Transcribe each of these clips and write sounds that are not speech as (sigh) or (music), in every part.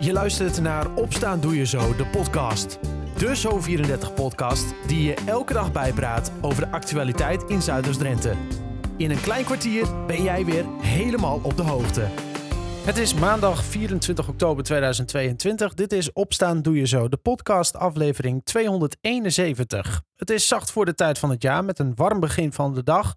Je luistert naar Opstaan Doe Je Zo, de podcast. De Zo34-podcast die je elke dag bijpraat over de actualiteit in Zuiders-Drenthe. In een klein kwartier ben jij weer helemaal op de hoogte. Het is maandag 24 oktober 2022. Dit is Opstaan Doe Je Zo, de podcast aflevering 271. Het is zacht voor de tijd van het jaar met een warm begin van de dag.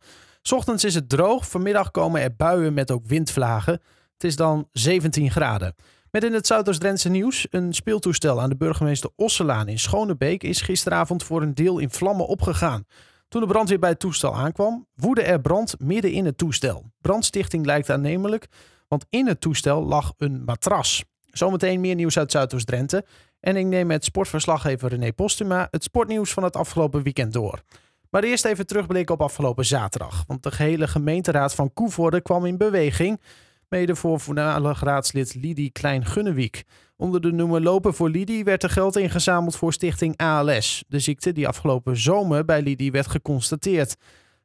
Ochtends is het droog, vanmiddag komen er buien met ook windvlagen. Het is dan 17 graden. Met in het Zuidoost-Drentse nieuws een speeltoestel aan de burgemeester Osselaan in Schonebeek is gisteravond voor een deel in vlammen opgegaan. Toen de brandweer bij het toestel aankwam, woedde er brand midden in het toestel. Brandstichting lijkt aannemelijk, want in het toestel lag een matras. Zometeen meer nieuws uit Zuidoost-Drenthe. En ik neem met sportverslaggever René Postuma het sportnieuws van het afgelopen weekend door. Maar eerst even terugblikken op afgelopen zaterdag. Want de gehele gemeenteraad van Koevoorde kwam in beweging mede voor voormalig raadslid Lidie Klein-Gunnewiek. Onder de noemer Lopen voor Lidie werd er geld ingezameld voor stichting ALS, de ziekte die afgelopen zomer bij Lidie werd geconstateerd.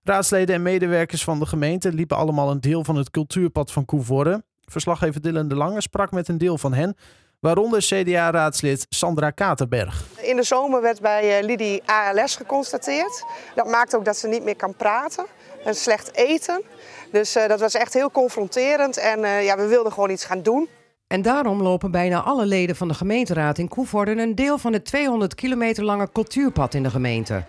Raadsleden en medewerkers van de gemeente liepen allemaal een deel van het cultuurpad van Koevoorde. Verslaggever Dylan de Lange sprak met een deel van hen, waaronder CDA-raadslid Sandra Katerberg. In de zomer werd bij eh, Lidie ALS geconstateerd. Dat maakt ook dat ze niet meer kan praten en slecht eten. Dus uh, dat was echt heel confronterend en uh, ja, we wilden gewoon iets gaan doen. En daarom lopen bijna alle leden van de gemeenteraad in Koevoorden een deel van het 200 kilometer lange cultuurpad in de gemeente.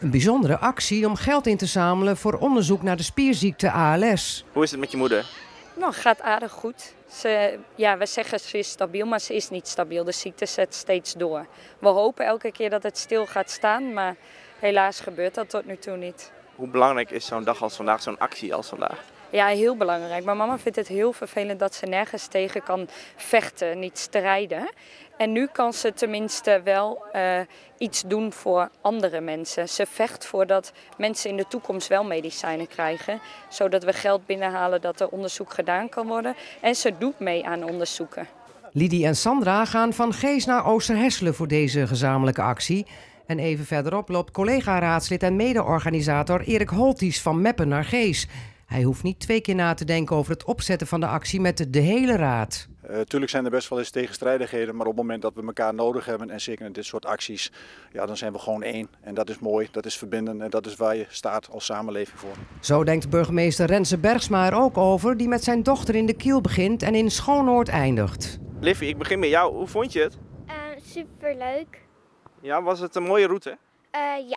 Een bijzondere actie om geld in te zamelen voor onderzoek naar de spierziekte ALS. Hoe is het met je moeder? Nou, gaat aardig goed. Ze, ja, we zeggen ze is stabiel, maar ze is niet stabiel. De ziekte zet steeds door. We hopen elke keer dat het stil gaat staan, maar helaas gebeurt dat tot nu toe niet. Hoe belangrijk is zo'n dag als vandaag, zo'n actie als vandaag? Ja, heel belangrijk. Maar mama vindt het heel vervelend dat ze nergens tegen kan vechten, niet strijden. En nu kan ze tenminste wel uh, iets doen voor andere mensen. Ze vecht voor dat mensen in de toekomst wel medicijnen krijgen. Zodat we geld binnenhalen dat er onderzoek gedaan kan worden. En ze doet mee aan onderzoeken. Lidie en Sandra gaan van Gees naar Oosterhesselen voor deze gezamenlijke actie. En even verderop loopt collega-raadslid en mede-organisator Erik Holties van Meppen naar Gees. Hij hoeft niet twee keer na te denken over het opzetten van de actie met de hele raad. Uh, tuurlijk zijn er best wel eens tegenstrijdigheden, maar op het moment dat we elkaar nodig hebben en zeker in dit soort acties, ja, dan zijn we gewoon één. En dat is mooi, dat is verbindend en dat is waar je staat als samenleving voor. Zo denkt burgemeester Renze Bergsma er ook over, die met zijn dochter in de Kiel begint en in Schoonoord eindigt. Liffie, ik begin met jou. Hoe vond je het? Uh, superleuk. Ja, was het een mooie route? Uh, ja.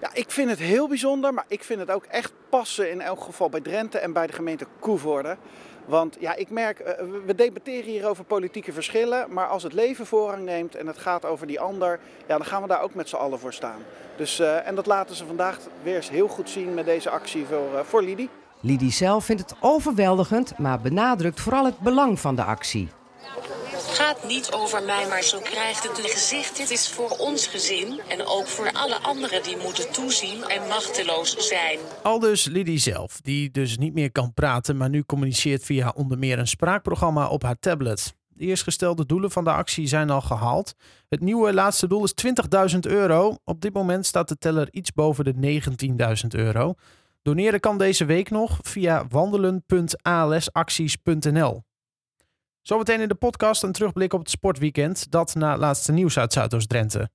Ja, ik vind het heel bijzonder, maar ik vind het ook echt passen in elk geval bij Drenthe en bij de gemeente Koevoorde. Want ja, ik merk, uh, we debatteren hier over politieke verschillen, maar als het leven voorrang neemt en het gaat over die ander, ja, dan gaan we daar ook met z'n allen voor staan. Dus, uh, en dat laten ze vandaag weer eens heel goed zien met deze actie voor, uh, voor Lidie. Lidie zelf vindt het overweldigend, maar benadrukt vooral het belang van de actie. Het gaat niet over mij, maar zo krijgt het een gezicht. Dit is voor ons gezin en ook voor alle anderen die moeten toezien en machteloos zijn. Al dus Lidie zelf, die dus niet meer kan praten, maar nu communiceert via onder meer een spraakprogramma op haar tablet. De eerstgestelde doelen van de actie zijn al gehaald. Het nieuwe laatste doel is 20.000 euro. Op dit moment staat de teller iets boven de 19.000 euro. Doneren kan deze week nog via wandelen.alsacties.nl. Zometeen in de podcast een terugblik op het sportweekend. Dat na laatste nieuws uit Zuidoost-Drenthe.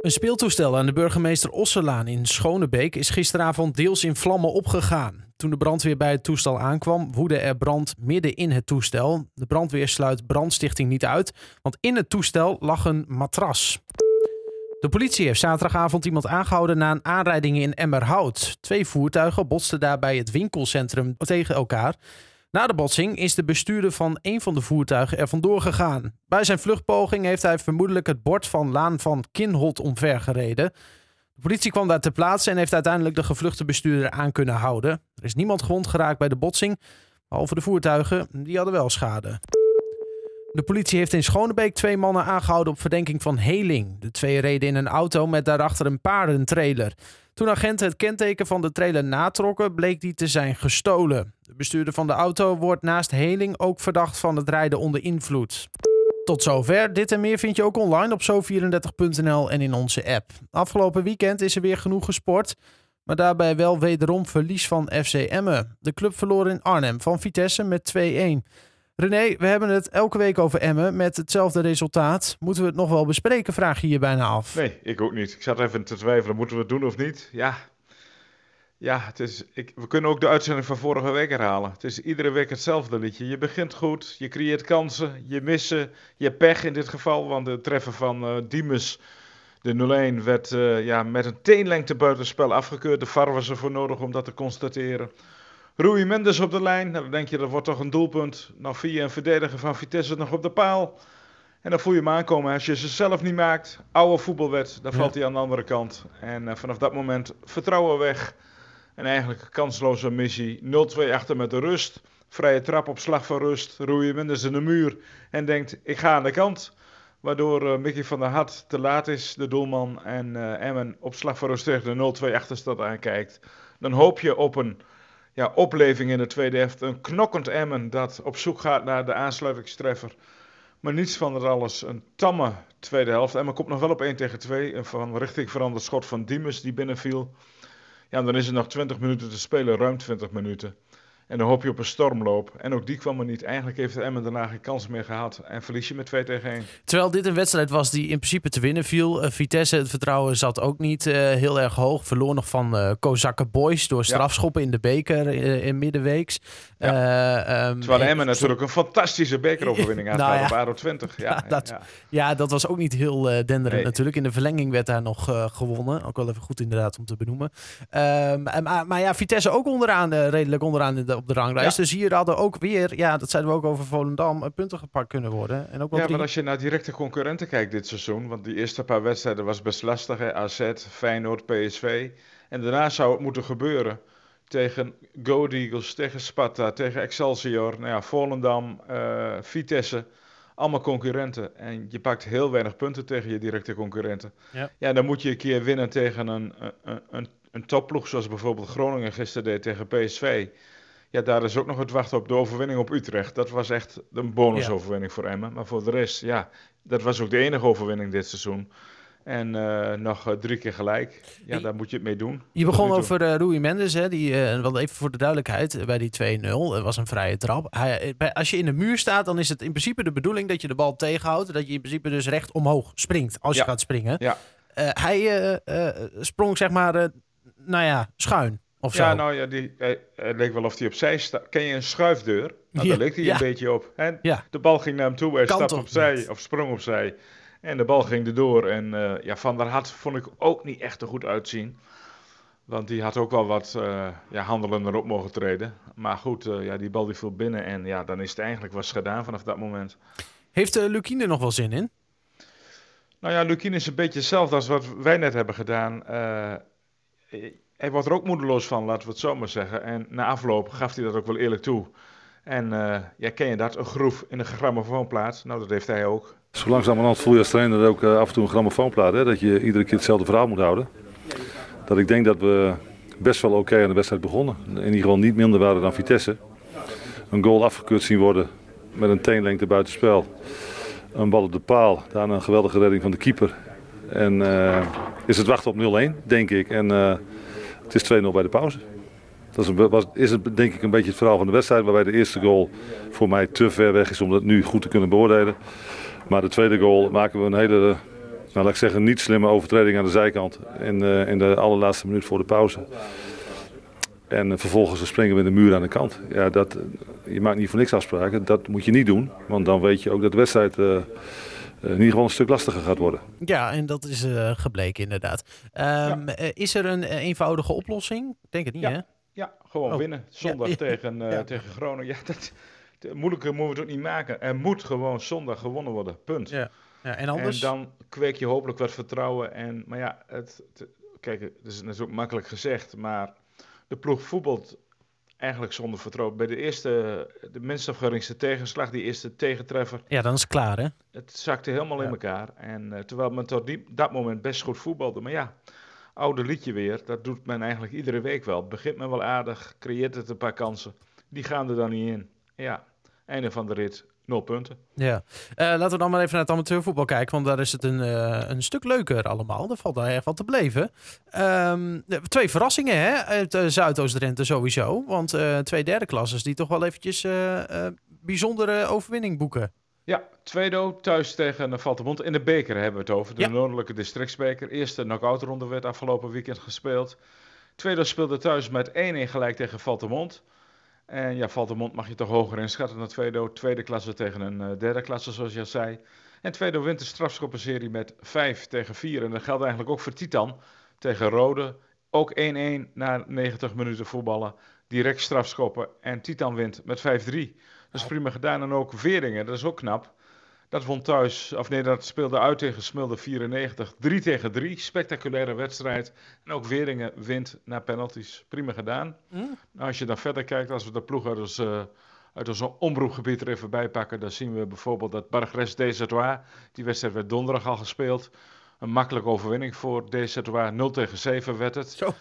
Een speeltoestel aan de burgemeester Osselaan in Schonebeek is gisteravond deels in vlammen opgegaan. Toen de brandweer bij het toestel aankwam, woedde er brand midden in het toestel. De brandweer sluit brandstichting niet uit, want in het toestel lag een matras. De politie heeft zaterdagavond iemand aangehouden na een aanrijding in Emmerhout. Twee voertuigen botsten daar bij het winkelcentrum tegen elkaar. Na de botsing is de bestuurder van een van de voertuigen er vandoor gegaan. Bij zijn vluchtpoging heeft hij vermoedelijk het bord van Laan van Kinholt omvergereden. De politie kwam daar ter plaatse en heeft uiteindelijk de gevluchte bestuurder aan kunnen houden. Er is niemand gewond geraakt bij de botsing, behalve de voertuigen, die hadden wel schade. De politie heeft in Schonebeek twee mannen aangehouden op verdenking van heling. De twee reden in een auto met daarachter een paardentrailer. Toen agenten het kenteken van de trailer natrokken, bleek die te zijn gestolen. De bestuurder van de auto wordt naast heling ook verdacht van het rijden onder invloed. Tot zover. Dit en meer vind je ook online op zo34.nl en in onze app. Afgelopen weekend is er weer genoeg gesport, maar daarbij wel wederom verlies van FC Emmen. De club verloor in Arnhem van Vitesse met 2-1. René, we hebben het elke week over Emmen met hetzelfde resultaat. Moeten we het nog wel bespreken, vraag je je bijna af. Nee, ik ook niet. Ik zat even te twijfelen, moeten we het doen of niet? Ja, ja het is, ik, we kunnen ook de uitzending van vorige week herhalen. Het is iedere week hetzelfde liedje. Je begint goed, je creëert kansen, je missen, je pech in dit geval. Want de treffer van uh, Diemus, de 0-1, werd uh, ja, met een teenlengte buitenspel afgekeurd. De VAR was ervoor nodig om dat te constateren. Rui Mendes op de lijn. Nou, dan denk je, dat wordt toch een doelpunt. Nou, via een verdediger van Vitesse nog op de paal. En dan voel je hem aankomen. Als je ze zelf niet maakt, oude voetbalwet, dan valt hij aan de andere kant. En uh, vanaf dat moment vertrouwen weg. En eigenlijk kansloze missie. 0-2 achter met de rust. Vrije trap op slag van rust. Rui Mendes in de muur. En denkt, ik ga aan de kant. Waardoor uh, Mickey van der Hart te laat is, de doelman. En uh, Emmen op slag van rust tegen de 0-2 achterstand aankijkt. Dan hoop je op een ja, opleving in de tweede helft. Een knokkend Emmen dat op zoek gaat naar de aansluitingstreffer. Maar niets van het alles. Een tamme tweede helft. Emmen komt nog wel op 1 tegen 2. Een van richting veranderd schot van Diemus die binnenviel. Ja, dan is er nog 20 minuten te spelen, ruim 20 minuten. En dan hoop je op een stormloop. En ook die kwam er niet. Eigenlijk heeft de Emmen daarna geen kans meer gehad. En verlies je met 2 tegen 1. Terwijl dit een wedstrijd was die in principe te winnen viel. Uh, Vitesse, het vertrouwen zat ook niet uh, heel erg hoog. Verloor nog van uh, Kozakken Boys door strafschoppen ja. in de beker in middenweeks. Ja. Um, Terwijl Emmen natuurlijk een fantastische bekeroverwinning (laughs) had nou, ja. op ADO 20. Ja, ja, dat, ja, dat was ook niet heel denderend nee. natuurlijk. In de verlenging werd daar nog gewonnen. Ook wel even goed inderdaad om te benoemen. Um, maar, maar, ja, Vitesse ook onderaan, redelijk onderaan in de op de ranglijst. Dus hier hadden ook weer, ja, dat zeiden we ook over Volendam, punten gepakt kunnen worden. En ook ja, drie... maar als je naar directe concurrenten kijkt dit seizoen, want die eerste paar wedstrijden was best lastig, hè? AZ, Feyenoord, PSV. En daarna zou het moeten gebeuren tegen Go Eagles, tegen Sparta, tegen Excelsior, nou ja, Volendam, uh, Vitesse. Allemaal concurrenten. En je pakt heel weinig punten tegen je directe concurrenten. Ja, ja dan moet je een keer winnen tegen een, een, een, een topploeg, zoals bijvoorbeeld Groningen gisteren deed tegen PSV. Ja, daar is ook nog het wachten op de overwinning op Utrecht. Dat was echt een bonusoverwinning ja. voor Emmen. Maar voor de rest, ja, dat was ook de enige overwinning dit seizoen. En uh, nog uh, drie keer gelijk. Ja, daar moet je het mee doen. Je begon over uh, Rui Mendes, hè, die, wel even voor de duidelijkheid, bij die 2-0. Het was een vrije trap. Hij, bij, als je in de muur staat, dan is het in principe de bedoeling dat je de bal tegenhoudt. Dat je in principe dus recht omhoog springt als je gaat springen. Ja. hij sprong zeg maar, nou ja, schuin. Of ja, zo. nou ja, die, het leek wel of hij opzij staat. Ken je een schuifdeur? Nou, Ja, daar leek hij ja. een beetje op. Ja. De bal ging naar hem toe, hij Kant stapte op opzij net. of sprong opzij. En de bal ging erdoor. En eh, ja, Van der Hart vond ik ook niet echt er goed uitzien. Want die had ook wel wat eh ja, handelender op mogen treden. Maar goed, eh, ja, die bal die viel binnen. En ja, dan is het eigenlijk was gedaan vanaf dat moment. Heeft uh, Lukien er nog wel zin in? Nou ja, Lukien is een beetje hetzelfde als wat wij net hebben gedaan. Hij wordt er ook moedeloos van, laten we het zo maar zeggen. En na afloop gaf hij dat ook wel eerlijk toe. En eh, ja, ken je dat? Een groef in een grammofoonplaat. Nou, dat heeft hij ook. Zo langzamerhand voel je als trainer ook eh, af en toe een grammofoonplaat. Dat je iedere keer hetzelfde verhaal moet houden. Dat ik denk dat we best wel oké aan de wedstrijd begonnen. In ieder geval niet minder waren dan Vitesse. Een goal afgekeurd zien worden met een teenlengte buitenspel. Een bal op de paal. Daarna een geweldige redding van de keeper. En eh, is het wachten op 0-1, denk ik. En het is 2-0 bij de pauze. Dat is, was, is het denk ik een beetje het verhaal van de wedstrijd. Waarbij de eerste goal voor mij te ver weg is om dat nu goed te kunnen beoordelen. Maar de tweede goal maken we een hele, nou, laat ik zeggen, niet slimme overtreding aan de zijkant. In, eh, in de allerlaatste minuut voor de pauze. En eh, vervolgens springen we de muur aan de kant. Ja, dat, eh, je maakt niet voor niks afspraken. Dat moet je niet doen. Want dan weet je ook dat de wedstrijd eh, eh, in ieder geval een stuk lastiger gaat worden. Ja, en dat is eh, gebleken inderdaad. Ehm, eh, Is er een eh, eenvoudige oplossing? Ik denk het niet, Ja. hè? Ja, gewoon Oh. winnen. Zondag Ja, ja, tegen, eh, ja. tegen Groningen. Ja, dat, moeilijker moeten we het ook niet maken. Er moet gewoon zondag gewonnen worden. Punt. Ja. Ja, en anders? En dan kweek je hopelijk wat vertrouwen. En, maar ja, het, het- kijk, het is natuurlijk makkelijk gezegd, maar de ploeg voetbalt eigenlijk zonder vertrouwen. Bij de eerste, de minst of geringste tegenslag, die eerste tegentreffer, Ja, dan is het klaar, hè? het zakte helemaal in elkaar. En eh, terwijl men tot die, dat moment best goed voetbalde. Maar ja, oude liedje weer, dat doet men eigenlijk iedere week wel. Begint men wel aardig, creëert het een paar kansen. Die gaan er dan niet in. Ja, einde van de rit, nul punten. Ja. Eh, laten we dan maar even naar het amateurvoetbal kijken, want daar is het een, eh, een stuk leuker allemaal. Daar valt daar erg wat te beleven. Ehm, twee verrassingen hè, uit eh, Zuidoost-Drenthe sowieso. Want eh, twee derde klasses die toch wel eventjes eh, eh, bijzondere overwinning boeken. Ja, Tweedo thuis tegen Valtemont. In de beker hebben we het over. De Ja. Noordelijke Districtsbeker. Eerste knock-out ronde werd afgelopen weekend gespeeld. Tweedo speelde thuis met 1-1 gelijk tegen Valtemont. En ja, Valtemont mag je toch hoger inschatten dan Tweedo. Tweede klasse tegen een eh, derde klasse, zoals je al zei. En Tweedo wint de strafschoppenserie met 5 tegen 4. En dat geldt eigenlijk ook voor Titan tegen Rode. Ook 1-1 na 90 minuten voetballen. Direct strafschoppen. En Titan wint met 5-3. Dat is prima gedaan. En ook Veringen, dat is ook knap. Dat won thuis, of nee, dat speelde uit tegen Smilde 94. 3 tegen 3. Spectaculaire wedstrijd. En ook Veringen wint na penalties. Prima gedaan. Nou, als je dan verder kijkt, als we de ploeg uit ons, eh, uit ons omroepgebied er even bij pakken, dan zien we bijvoorbeeld dat Bargres DZW, die wedstrijd werd donderdag al gespeeld. Een makkelijke overwinning voor DZW. 0 tegen 7 werd het. Zo.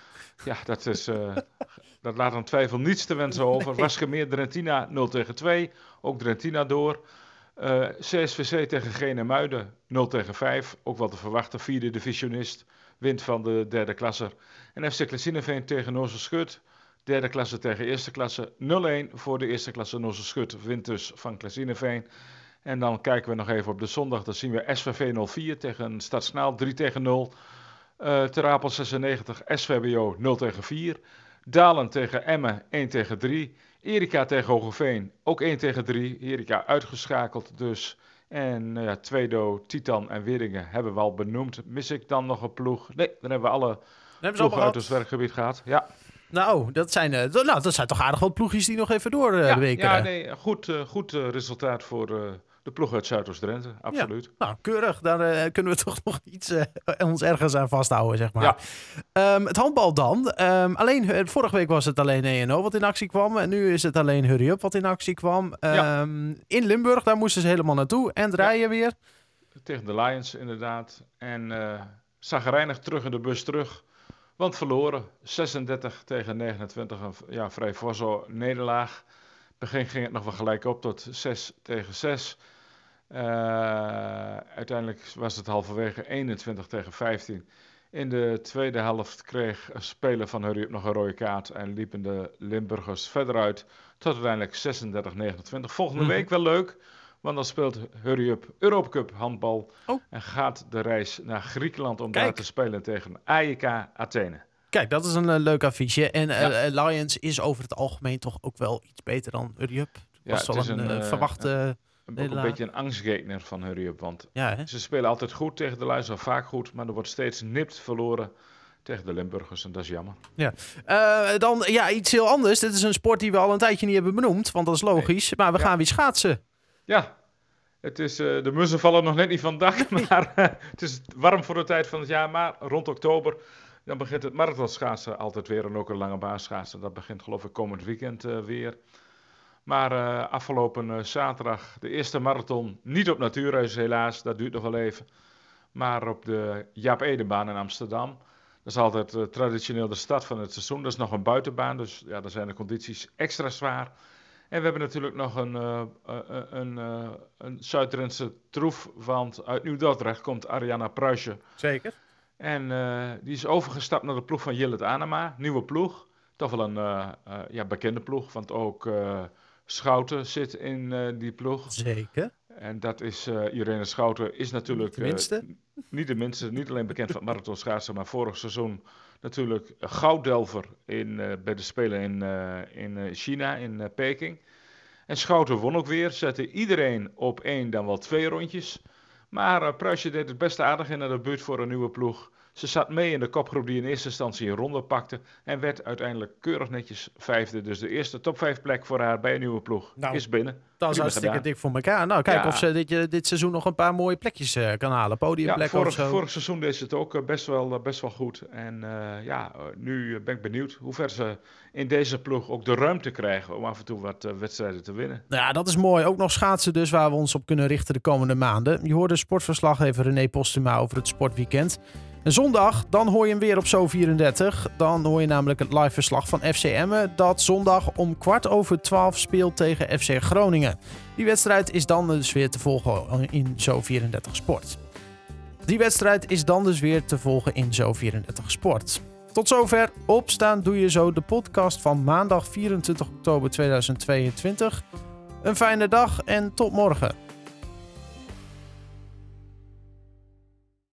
Ja, dat, is, eh, (laughs) dat laat aan twijfel niets te wensen over. Wasgemeer Drentina 0 tegen 2. Ook Drentina door. Eh, CSVC tegen Gene Muiden 0 tegen 5. Ook wel te verwachten. Vierde divisionist. Wint van de derde klasse. En FC Klesineveen tegen Noorse Schut. Derde klasse tegen eerste klasse. 0-1 voor de eerste klasse Noorse Schut. Wint dus van Klesineveen. En dan kijken we nog even op de zondag. Dan zien we SVV 04 tegen Stadsnaal 3 tegen 0. Eh Terapel 96, SVBO 0 tegen 4. Dalen tegen Emmen 1 tegen 3. Erika tegen Hogeveen ook 1 tegen 3. Erika uitgeschakeld dus. En nou ja, Tweedo, Titan en Weringen hebben we al benoemd. Mis ik dan nog een ploeg? Nee, dan hebben we alle ploegen uit ons werkgebied gehad. Ja, Nou, dat zijn, eh, nou, dat zijn toch aardig wat ploegjes die nog even door eh, ja, de week. ja nee, goed, eh, goed resultaat voor de ploeg uit Zuidoost-Drenthe. Absoluut. Nou, keurig. Daar eh, kunnen we (laughs) toch nog iets eh, ons ergens aan vasthouden, zeg maar. Ja. Ehm, het handbal dan. Ehm, alleen, eh, vorige week was het alleen ENO wat in actie kwam. En nu is het alleen Hurry Up wat in actie kwam. Ja. Ehm, In Limburg, daar moesten ze helemaal naartoe. En draaien weer. Tegen de Lions inderdaad. En eh zagrijnig terug in de bus terug. Want verloren. 36 tegen 29. Een ja, vrij forzo nederlaag. Begin ging het nog wel gelijk op tot 6 tegen 6. Eh, uiteindelijk was het halverwege 21 tegen 15. In de tweede helft kreeg een speler van Hurry Up nog een rode kaart. En liepen de Limburgers verder uit. Tot uiteindelijk 36-29. Volgende Mhm. week wel leuk. Want dan speelt Hurry Up Europe Cup handbal. Oh. En gaat de reis naar Griekenland om Kijk. daar te spelen tegen AEK Athene. Kijk, dat is een eh, leuk affiche. En eh, Ja. Lions is over het algemeen toch ook wel iets beter dan Hurry Up. Ja, was wel een, eh, verwachte... Ook een beetje een angstgekner van Hurry Up. Want ja, ze spelen altijd goed tegen de al vaak goed. Maar er wordt steeds nipt verloren tegen de Limburgers. En dat is jammer. Eh, dan ja, iets heel anders. Dit is een sport die we al een tijdje niet hebben benoemd. Want dat is logisch. Maar we Ja. gaan weer schaatsen. Ja, het is, eh, de mussen vallen nog net niet van dak. (laughs) Maar eh, het is warm voor de tijd van het jaar. Maar rond oktober dan begint het marathonschaatsen altijd weer. En ook een lange baan schaatsen. Dat begint geloof ik komend weekend weer. Maar eh, afgelopen eh, zaterdag de eerste marathon. Niet op Natuurhuis helaas, dat duurt nog wel even. Maar op de Jaap Edenbaan in Amsterdam. Dat is altijd eh, traditioneel de start van het seizoen. Dat is nog een buitenbaan, dus ja, daar zijn de condities extra zwaar. En we hebben natuurlijk nog een, een, een Zuid-Drentse troef, want uit Nieuw-Dordrecht komt Ariana Pruisje. Zeker. En die is overgestapt naar de ploeg van Jillet Anema, nieuwe ploeg. Toch wel een ja, bekende ploeg, want ook Schouten zit in eh, die ploeg. Zeker. En dat is, eh Irene Schouten is natuurlijk... Niet de minste. eh, niet de minste, niet alleen bekend van het marathonschaatsen, maar vorig seizoen natuurlijk gouddelver in, bij de Spelen in, in China, in Peking. En Schouten won ook weer, zette iedereen op één, dan wel twee rondjes. Maar Pruisje deed het best aardig in naar de buurt voor een nieuwe ploeg. Ze zat mee in de kopgroep die in eerste instantie een ronde pakte. En werd uiteindelijk keurig netjes vijfde. Dus de eerste top vijf plek voor haar bij een nieuwe ploeg Nou, is binnen. Dat is hartstikke gedaan. dik voor elkaar. Nou, kijk Ja. of ze dit, eh, dit seizoen nog een paar mooie plekjes eh, kan halen. Ja, Podiumplekken vorig, of zo. vorig seizoen deed ze het ook eh, best wel, best wel goed. En ja, nu ben ik benieuwd hoe ver ze in deze ploeg ook de ruimte krijgen om af en toe wat wedstrijden te winnen. Nou ja, dat is mooi. Ook nog schaatsen dus, waar we ons op kunnen richten de komende maanden. Je hoorde sportverslaggever René Postuma over het sportweekend. En zondag, dan hoor je hem weer op Zo34. Dan hoor je namelijk het live verslag van FC Emmen... dat zondag om kwart over twaalf speelt tegen FC Groningen. Die wedstrijd is dan dus weer te volgen in Zo34 Sport. Die wedstrijd is dan dus weer te volgen in Zo34 Sport. Tot zover. Opstaan doe je zo de podcast van maandag 24 oktober 2022. Een fijne dag en tot morgen.